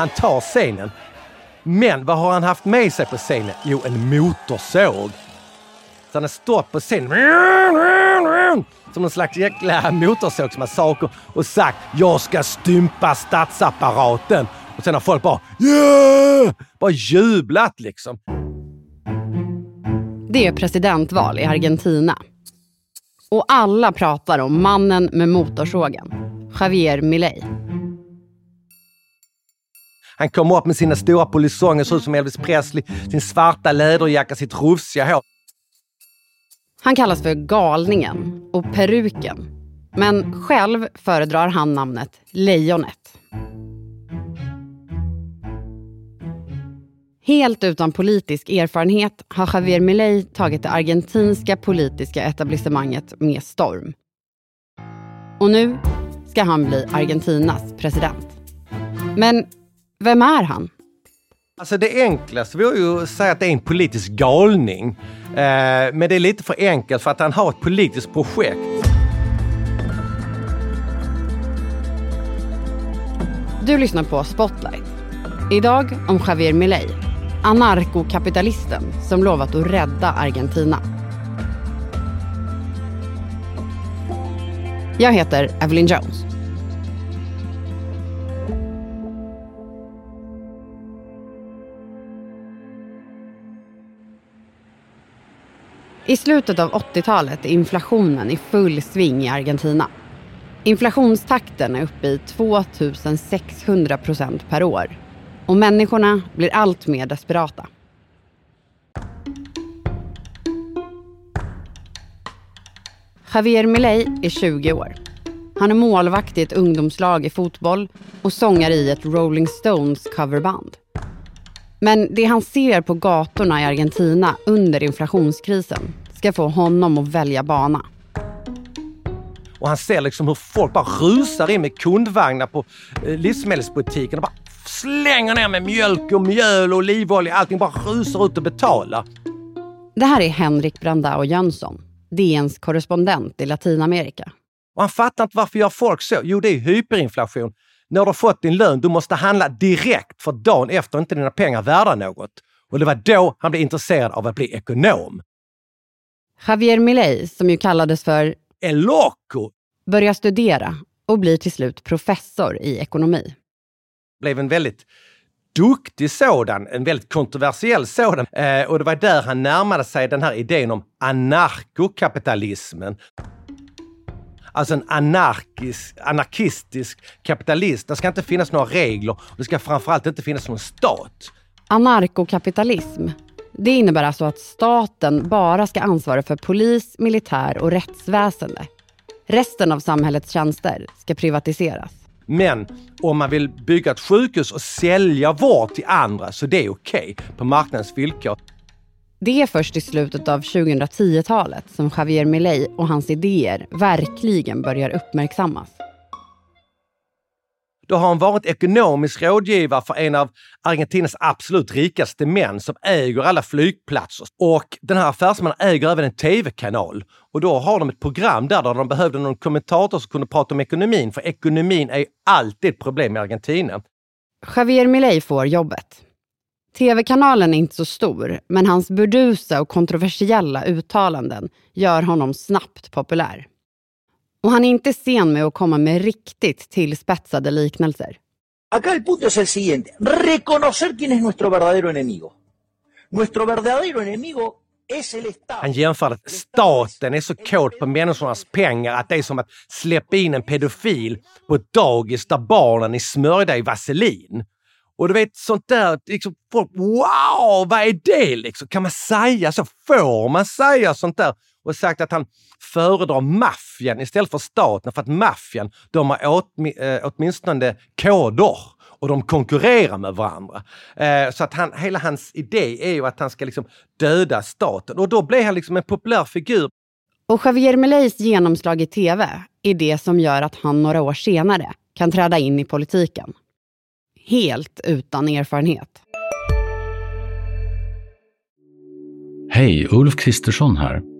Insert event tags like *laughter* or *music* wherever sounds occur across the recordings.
Han tar scenen. Men vad har han haft med sig på scenen? Jo, en motorsåg. Så han har stått på scenen som en slags jäkla motorsågsmassaker och sagt jag ska stympa statsapparaten. Och sen har folk bara yeah! Bara jublat liksom. Det är presidentval i Argentina. Och alla pratar om mannen med motorsågen, Javier Milei. Han kommer upp med sina stora polisonger, ser ut som Elvis Presley, sin svarta läderjacka, sitt rufsiga hår. Han kallas för galningen och peruken. Men själv föredrar han namnet Lejonet. Helt utan politisk erfarenhet har Javier Milei tagit det argentinska politiska etablissemanget med storm. Och nu ska han bli Argentinas president. Men vem är han? Alltså det enklaste vore ju att säga att det är en politisk galning. Eh, men det är lite för enkelt för att han har ett politiskt projekt. Du lyssnar på Spotlight. Idag om Javier Milei, anarkokapitalisten som lovat att rädda Argentina. Jag heter Evelyn Jones. I slutet av 80-talet är inflationen i full sving i Argentina. Inflationstakten är uppe i 2600 procent per år och människorna blir allt mer desperata. Javier Milei är 20 år. Han är målvakt i ett ungdomslag i fotboll och sångare i ett Rolling Stones coverband. Men det han ser på gatorna i Argentina under inflationskrisen ska få honom att välja bana. Och han ser liksom hur folk bara rusar in med kundvagnar på eh, livsmedelsbutiken och bara slänger ner med mjölk och mjöl och olivolja. Allting bara rusar ut och betalar. Det här är Henrik Brandao Jönsson, DNs korrespondent i Latinamerika. Och han fattar inte varför gör folk så? Jo, det är hyperinflation. När du har fått din lön, du måste handla direkt för dagen efter är inte dina pengar värda något. Och det var då han blev intresserad av att bli ekonom. Javier Milei, som ju kallades för El Loco, börjar studera och blir till slut professor i ekonomi. Blev en väldigt duktig sådan, en väldigt kontroversiell sådan. Eh, och det var där han närmade sig den här idén om anarkokapitalismen. Alltså en anarkisk, anarkistisk kapitalist. Det ska inte finnas några regler och det ska framförallt inte finnas någon stat. Anarkokapitalism, det innebär alltså att staten bara ska ansvara för polis, militär och rättsväsende. Resten av samhällets tjänster ska privatiseras. Men om man vill bygga ett sjukhus och sälja vård till andra så det är okej okay, på marknadens villkor. Det är först i slutet av 2010-talet som Javier Milei och hans idéer verkligen börjar uppmärksammas. Då har han varit ekonomisk rådgivare för en av Argentinas absolut rikaste män som äger alla flygplatser. Och den här affärsmannen äger även en tv-kanal. Och då har de ett program där, där de behövde någon kommentator som kunde prata om ekonomin. För ekonomin är alltid ett problem i Argentina. Javier Milei får jobbet. TV-kanalen är inte så stor, men hans burdusa och kontroversiella uttalanden gör honom snabbt populär. Och han är inte sen med att komma med riktigt tillspetsade liknelser. Acá el punto es el siguiente, reconocer quién es nuestro verdadero enemigo. Nuestro verdadero enemigo es el Estado. Han jämför att staten är så kåt på människornas pengar att det är som att släppa in en pedofil på ett dagis där barnen är smörjda i vaselin. Och du vet sånt där, liksom, folk, wow, vad är det liksom? Kan man säga så? Får man säga sånt där? Och sagt att han föredrar maffian istället för staten för att maffian, de har åt, äh, åtminstone koder och de konkurrerar med varandra. Eh, så att han, hela hans idé är ju att han ska liksom döda staten och då blir han liksom en populär figur. Och Javier Mileis genomslag i tv är det som gör att han några år senare kan träda in i politiken. Helt utan erfarenhet. Hej, Ulf Kristersson här.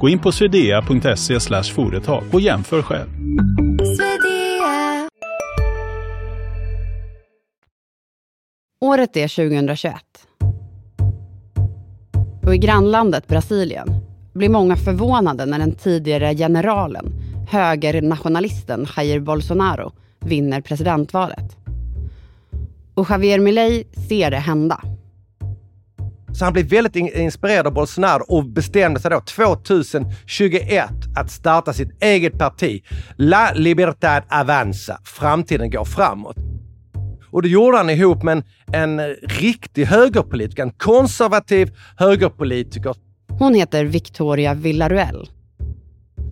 Gå in på swedea.se företag och jämför själv. Året är 2021. Och i grannlandet Brasilien blir många förvånade när den tidigare generalen, högernationalisten Jair Bolsonaro, vinner presidentvalet. Och Javier Milei ser det hända. Så han blev väldigt inspirerad av Bolsonaro och bestämde sig då 2021 att starta sitt eget parti. La Libertad Avanza. Framtiden går framåt. Och det gjorde han ihop med en, en riktig högerpolitiker, en konservativ högerpolitiker. Hon heter Victoria Villaruel.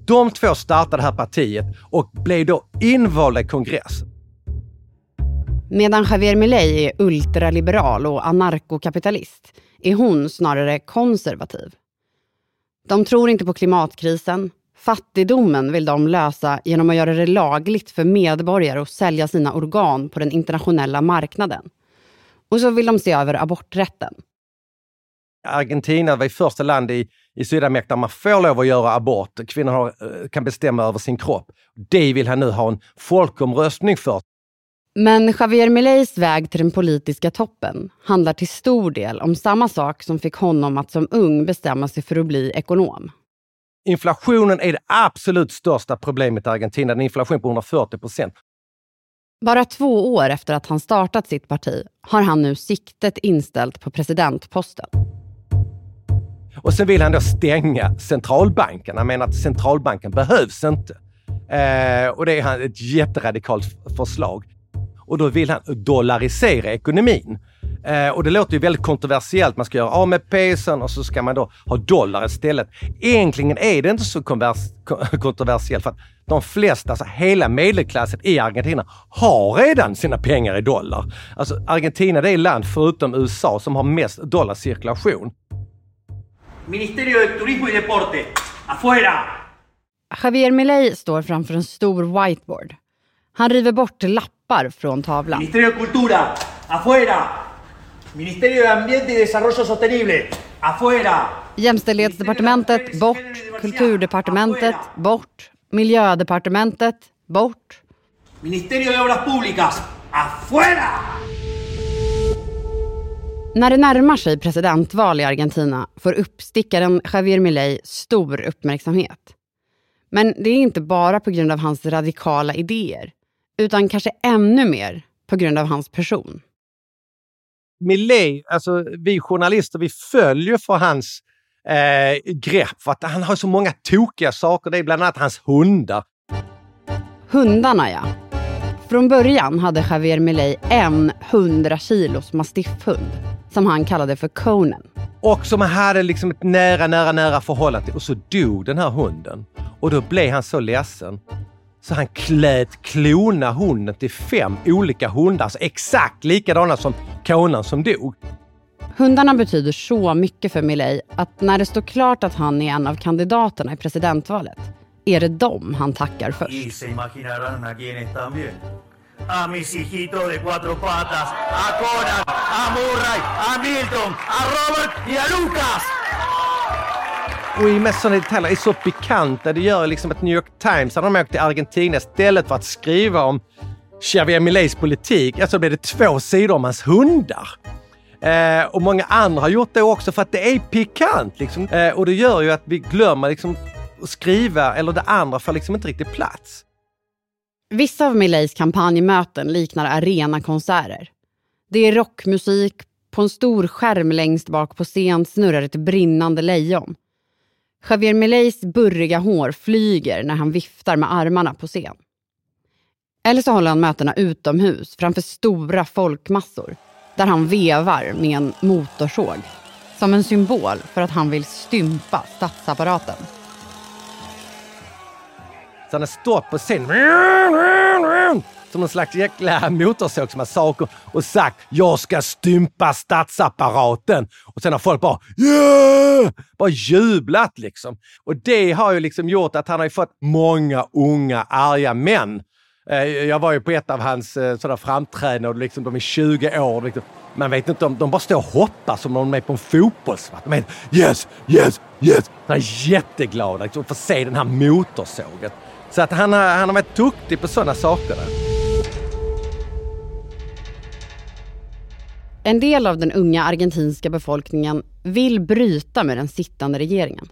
De två startade det här partiet och blev då invalda i kongressen. Medan Javier Milei är ultraliberal och anarkokapitalist är hon snarare konservativ. De tror inte på klimatkrisen. Fattigdomen vill de lösa genom att göra det lagligt för medborgare att sälja sina organ på den internationella marknaden. Och så vill de se över aborträtten. Argentina var första land i, i Sydamerika där man får lov att göra abort. Kvinnor har, eh, kan bestämma över sin kropp. Det vill han nu ha en folkomröstning för. Men Javier Mileis väg till den politiska toppen handlar till stor del om samma sak som fick honom att som ung bestämma sig för att bli ekonom. Inflationen är det absolut största problemet i Argentina. En inflation på 140 procent. Bara två år efter att han startat sitt parti har han nu siktet inställt på presidentposten. Och sen vill han då stänga centralbanken. Han menar att centralbanken behövs inte. Eh, och det är ett jätteradikalt förslag. Och då vill han dollarisera ekonomin. Eh, och det låter ju väldigt kontroversiellt. Man ska göra av med pesen och så ska man då ha dollar istället. Egentligen är det inte så *laughs* kontroversiellt för att de flesta, alltså hela medelklassen i Argentina har redan sina pengar i dollar. Alltså Argentina det är land förutom USA som har mest dollarcirkulation. Ministerio de Turismo y Deporte, afuera! Javier Milei står framför en stor whiteboard. Han river bort lappar från tavlan. Ministerio de Cultura, afuera! Ministerio de Ambiente y Desarrollo Sostenible, afuera! Jämställdhetsdepartementet, bort. Kulturdepartementet, bort. Miljödepartementet, bort. Ministerio de Obras Públicas, afuera! När det närmar sig presidentval i Argentina får uppstickaren Javier Milei stor uppmärksamhet. Men det är inte bara på grund av hans radikala idéer, utan kanske ännu mer på grund av hans person. Milei, alltså vi journalister, vi följer för hans eh, grepp. För att han har så många tokiga saker. Det är bland annat hans hundar. Hundarna ja. Från början hade Javier Milei en 100 kilos mastiffhund som han kallade för Conan. Och som han hade liksom ett nära, nära, nära förhållande till. Och så dog den här hunden. Och då blev han så ledsen så han klät klona hunden till fem olika hundar, alltså exakt likadana som konan som dog. Hundarna betyder så mycket för Milei att när det står klart att han är en av kandidaterna i presidentvalet är det dem han tackar först. A mis hijitos de cuatro patas, a Conan, a Murray, a Milton, a Robert y a Lucas! Och i mest sådana detaljer är så pikanta. Det gör liksom att New York Times hade de åkt till Argentina istället för att skriva om Xavier Mileis politik. Alltså blev det två sidor om hans hundar. Eh, och många andra har gjort det också för att det är pikant. Liksom. Eh, och det gör ju att vi glömmer liksom, att skriva, eller det andra får liksom inte riktigt plats. Vissa av Mileis kampanjmöten liknar arenakonserter. Det är rockmusik, på en stor skärm längst bak på scen snurrar ett brinnande lejon. Javier Mileis burriga hår flyger när han viftar med armarna på scen. Eller så håller han mötena utomhus framför stora folkmassor där han vevar med en motorsåg som en symbol för att han vill stympa statsapparaten. Så han står på scen som någon slags jäkla motorsågsmassaker och sagt jag ska stympa statsapparaten. Och sen har folk bara yeah! Bara jublat liksom. Och det har ju liksom gjort att han har fått många unga arga män eh, jag var ju på ett av hans eh, sådana framträdanden och liksom, de är 20 år. Liksom. Man vet inte om de bara står och hoppar som om de är på en fotbollsmatch. De är yes, yes, yes! De är jätteglada liksom, att få se den här motorsågen. Så att han, har, han har varit duktig på sådana saker. Där. En del av den unga argentinska befolkningen vill bryta med den sittande regeringen.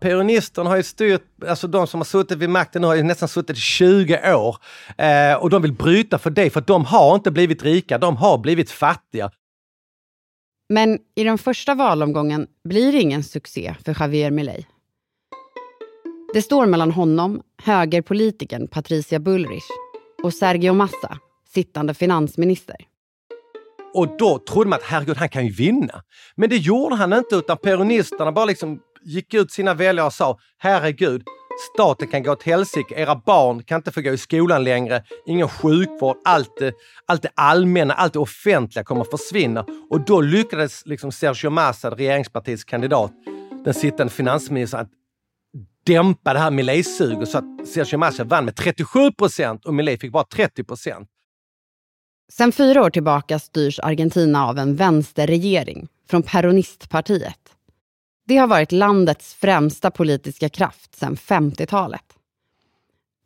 Peronisterna har ju styrt, alltså de som har suttit vid makten nu har ju nästan suttit i 20 år. Eh, och de vill bryta för det, för de har inte blivit rika, de har blivit fattiga. Men i den första valomgången blir det ingen succé för Javier Milei. Det står mellan honom, högerpolitikern Patricia Bullrich och Sergio Massa, sittande finansminister. Och då trodde man att herregud, han kan ju vinna. Men det gjorde han inte, utan peronisterna bara liksom gick ut sina väljare och sa herregud, staten kan gå åt helsike, era barn kan inte få gå i skolan längre, ingen sjukvård, allt det, allt det allmänna, allt det offentliga kommer att försvinna. Och då lyckades liksom Sergio Massa, regeringspartiets kandidat, den sittande finansministern, att dämpa det här Milei-suget så att Sergio Massa vann med 37 procent och Milei fick bara 30 procent. Sen fyra år tillbaka styrs Argentina av en vänsterregering från Peronistpartiet. Det har varit landets främsta politiska kraft sedan 50-talet.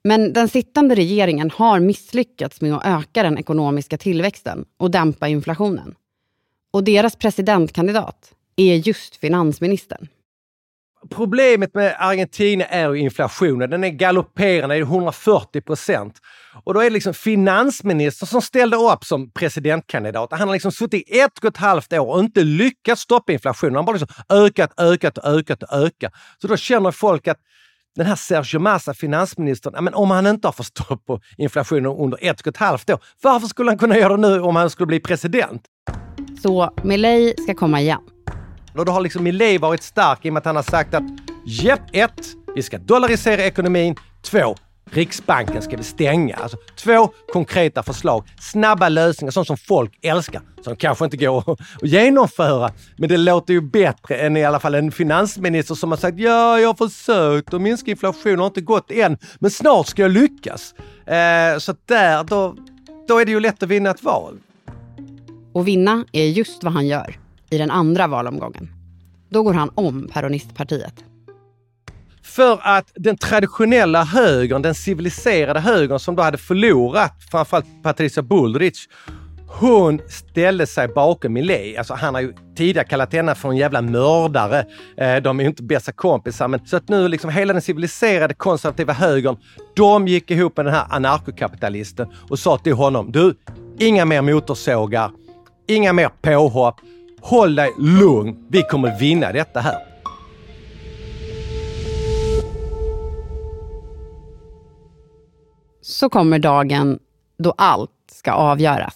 Men den sittande regeringen har misslyckats med att öka den ekonomiska tillväxten och dämpa inflationen. Och deras presidentkandidat är just finansministern. Problemet med Argentina är ju inflationen. Den är galopperande, det är 140 procent. Och då är det liksom finansministern som ställde upp som presidentkandidat. Han har liksom suttit i ett och ett halvt år och inte lyckats stoppa inflationen. Han har bara liksom ökat, ökat, ökat och ökat. Så då känner folk att den här Sergio Massa, finansministern, ja, men om han inte har fått stopp på inflationen under ett och ett halvt år, varför skulle han kunna göra det nu om han skulle bli president? Så Milei ska komma igen. Och då har liksom Milei varit stark i och med att han har sagt att Jepp, ett, vi ska dollarisera ekonomin. Två, Riksbanken ska vi stänga. Alltså två konkreta förslag. Snabba lösningar, sånt som folk älskar. Som kanske inte går att genomföra. Men det låter ju bättre än i alla fall en finansminister som har sagt ja, jag har försökt att minska inflationen, har inte gått än, men snart ska jag lyckas. Eh, så där, då, då är det ju lätt att vinna ett val. Och vinna är just vad han gör i den andra valomgången. Då går han om Peronistpartiet. För att den traditionella högern, den civiliserade högern som då hade förlorat framförallt Patricia Bullrich, hon ställde sig bakom Milei. Alltså han har ju tidigare kallat henne för en jävla mördare. Eh, de är ju inte bästa kompisar, men så att nu liksom hela den civiliserade konservativa högern, de gick ihop med den här anarkokapitalisten och sa till honom, du, inga mer motorsågar, inga mer påhopp, håll dig lugn, vi kommer vinna detta här. Så kommer dagen då allt ska avgöras.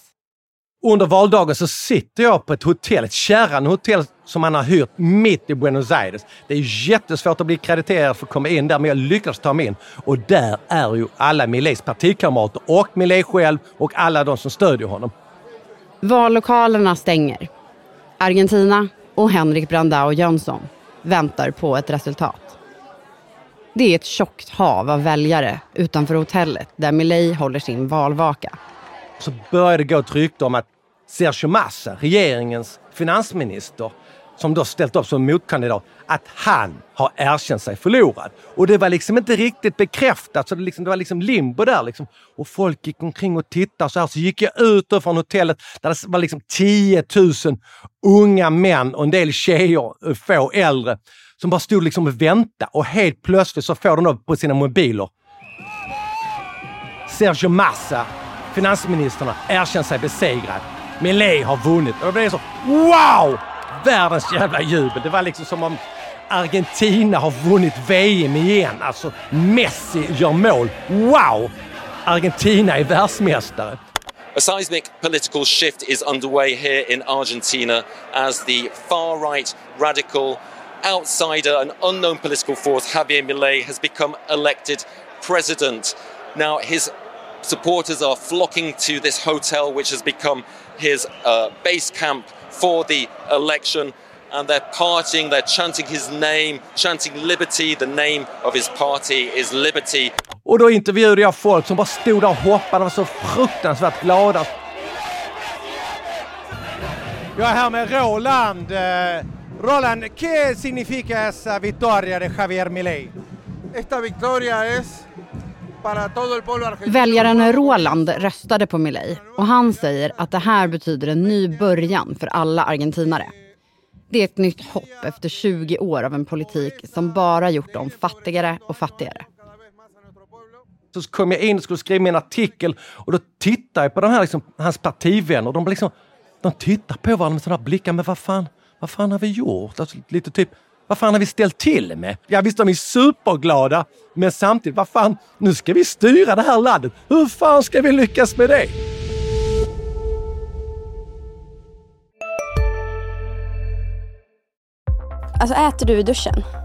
Under valdagen så sitter jag på ett hotell, ett kärrande hotell som man har hyrt mitt i Buenos Aires. Det är jättesvårt att bli krediterad för att komma in där, men jag lyckades ta mig in. Och där är ju alla Mileis partikamrater och Milei själv och alla de som stödjer honom. Vallokalerna stänger. Argentina och Henrik Brandao Jönsson väntar på ett resultat. Det är ett tjockt hav av väljare utanför hotellet där Milei håller sin valvaka. Så började det gå ett rykte om att Sergio Massa, regeringens finansminister, som då ställt upp som motkandidat, att han har erkänt sig förlorad. Och det var liksom inte riktigt bekräftat, så det, liksom, det var liksom limbo där. Liksom. Och folk gick omkring och tittade så här. Så gick jag ut från hotellet där det var liksom 10 000 unga män och en del tjejer, eh, få äldre, som bara stod liksom och väntade. Och helt plötsligt så får de då på sina mobiler Sergio Massa, finansministern, erkänt sig besegrad. Milei har vunnit. Och det blev så wow! Världens jävla jubel. Det var liksom som om Argentina har vunnit VM igen. Alltså Messi gör mål. Wow! Argentina är världsmästare. A seismic political shift is underway here in Argentina as the far right, radical, outsider, and unknown political force Javier Milei has become elected president. Now, his supporters are flocking to this hotel, which has become his uh, base camp for the election. And they're partying, they're chanting his name, chanting liberty. The name of his party is Liberty. Och då intervjuade jag folk som bara stod där och hoppade och var så fruktansvärt glada. Jag är här med Roland. Eh, Roland, ¿qué significa esa victoria de Javier Milei? Esta victoria es Väljaren Roland röstade på Milei och han säger att det här betyder en ny början för alla argentinare. Det är ett nytt hopp efter 20 år av en politik som bara gjort dem fattigare och fattigare. Så kom jag in och skulle skriva min artikel och då tittade jag på de här, liksom, hans partivänner. De, liksom, de tittar på varandra med sådana blickar. Men vad fan, vad fan har vi gjort? Alltså, lite typ, vad fan har vi ställt till med? Ja visst, de är superglada. Men samtidigt, vad fan, nu ska vi styra det här landet. Hur fan ska vi lyckas med det? Alltså äter du i duschen?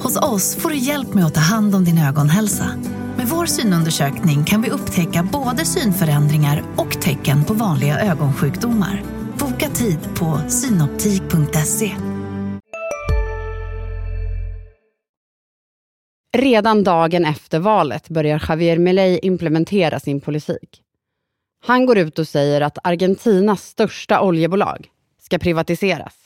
Hos oss får du hjälp med att ta hand om din ögonhälsa. Med vår synundersökning kan vi upptäcka både synförändringar och tecken på vanliga ögonsjukdomar. Boka tid på synoptik.se. Redan dagen efter valet börjar Javier Milei implementera sin politik. Han går ut och säger att Argentinas största oljebolag ska privatiseras.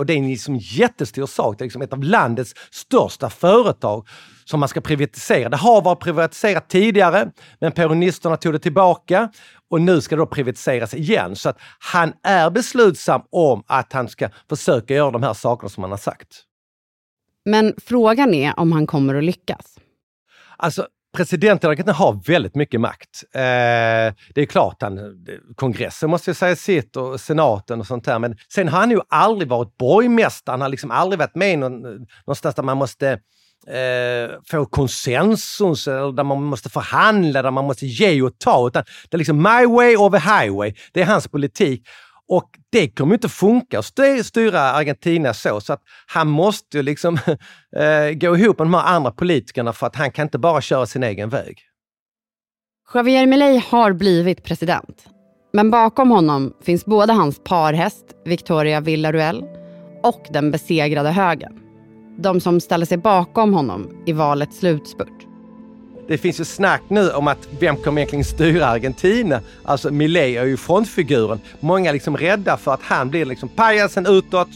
Och det är en liksom jättestor sak. Det är liksom ett av landets största företag som man ska privatisera. Det har varit privatiserat tidigare, men peronisterna tog det tillbaka och nu ska det då privatiseras igen. Så att han är beslutsam om att han ska försöka göra de här sakerna som han har sagt. Men frågan är om han kommer att lyckas. Alltså, presidenten kan ha väldigt mycket makt. Eh, det är klart, han, kongressen måste ju säga sitt och senaten och sånt där. Men sen har han ju aldrig varit borgmästare. Han har liksom aldrig varit med någon, någonstans där man måste eh, få konsensus, eller där man måste förhandla, där man måste ge och ta. Utan det är liksom my way or the highway. Det är hans politik. Och det kommer inte funka att styra Argentina så, så att han måste ju liksom *laughs* eh, gå ihop med de här andra politikerna för att han kan inte bara köra sin egen väg. Javier Milei har blivit president. Men bakom honom finns både hans parhäst Victoria Villarruel och den besegrade högern. De som ställer sig bakom honom i valets slutspurt. Det finns ju snack nu om att vem kommer egentligen styra Argentina? Alltså Milei är ju frontfiguren. Många är liksom rädda för att han blir liksom pajasen utåt,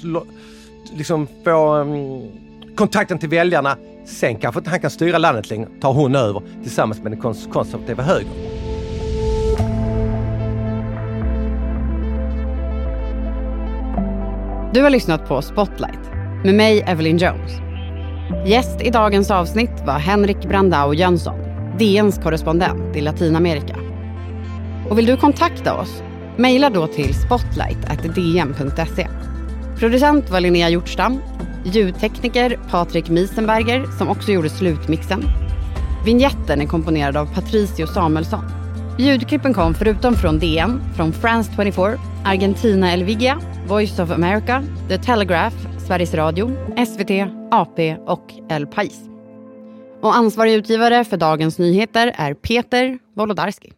liksom får um, mm, kontakten till väljarna. Sen kanske inte han kan styra landet längre, tar hon över tillsammans med den kons konservativa högern. Du har lyssnat på Spotlight med mig, Evelyn Jones. Gäst i dagens avsnitt var Henrik Brandao Jönsson, DNs korrespondent i Latinamerika. Och vill du kontakta oss? Mejla då till spotlight.dn.se. Producent var Linnea Hjortstam, ljudtekniker Patrik Miesenberger som också gjorde slutmixen. Vinjetten är komponerad av Patricio Samuelsson. Ljudklippen kom förutom från DN, från France 24, Argentina Elvigia, Voice of America, The Telegraph, Sveriges Radio, SVT, AP och El País. Och ansvarig utgivare för dagens nyheter är Peter Wolodarski.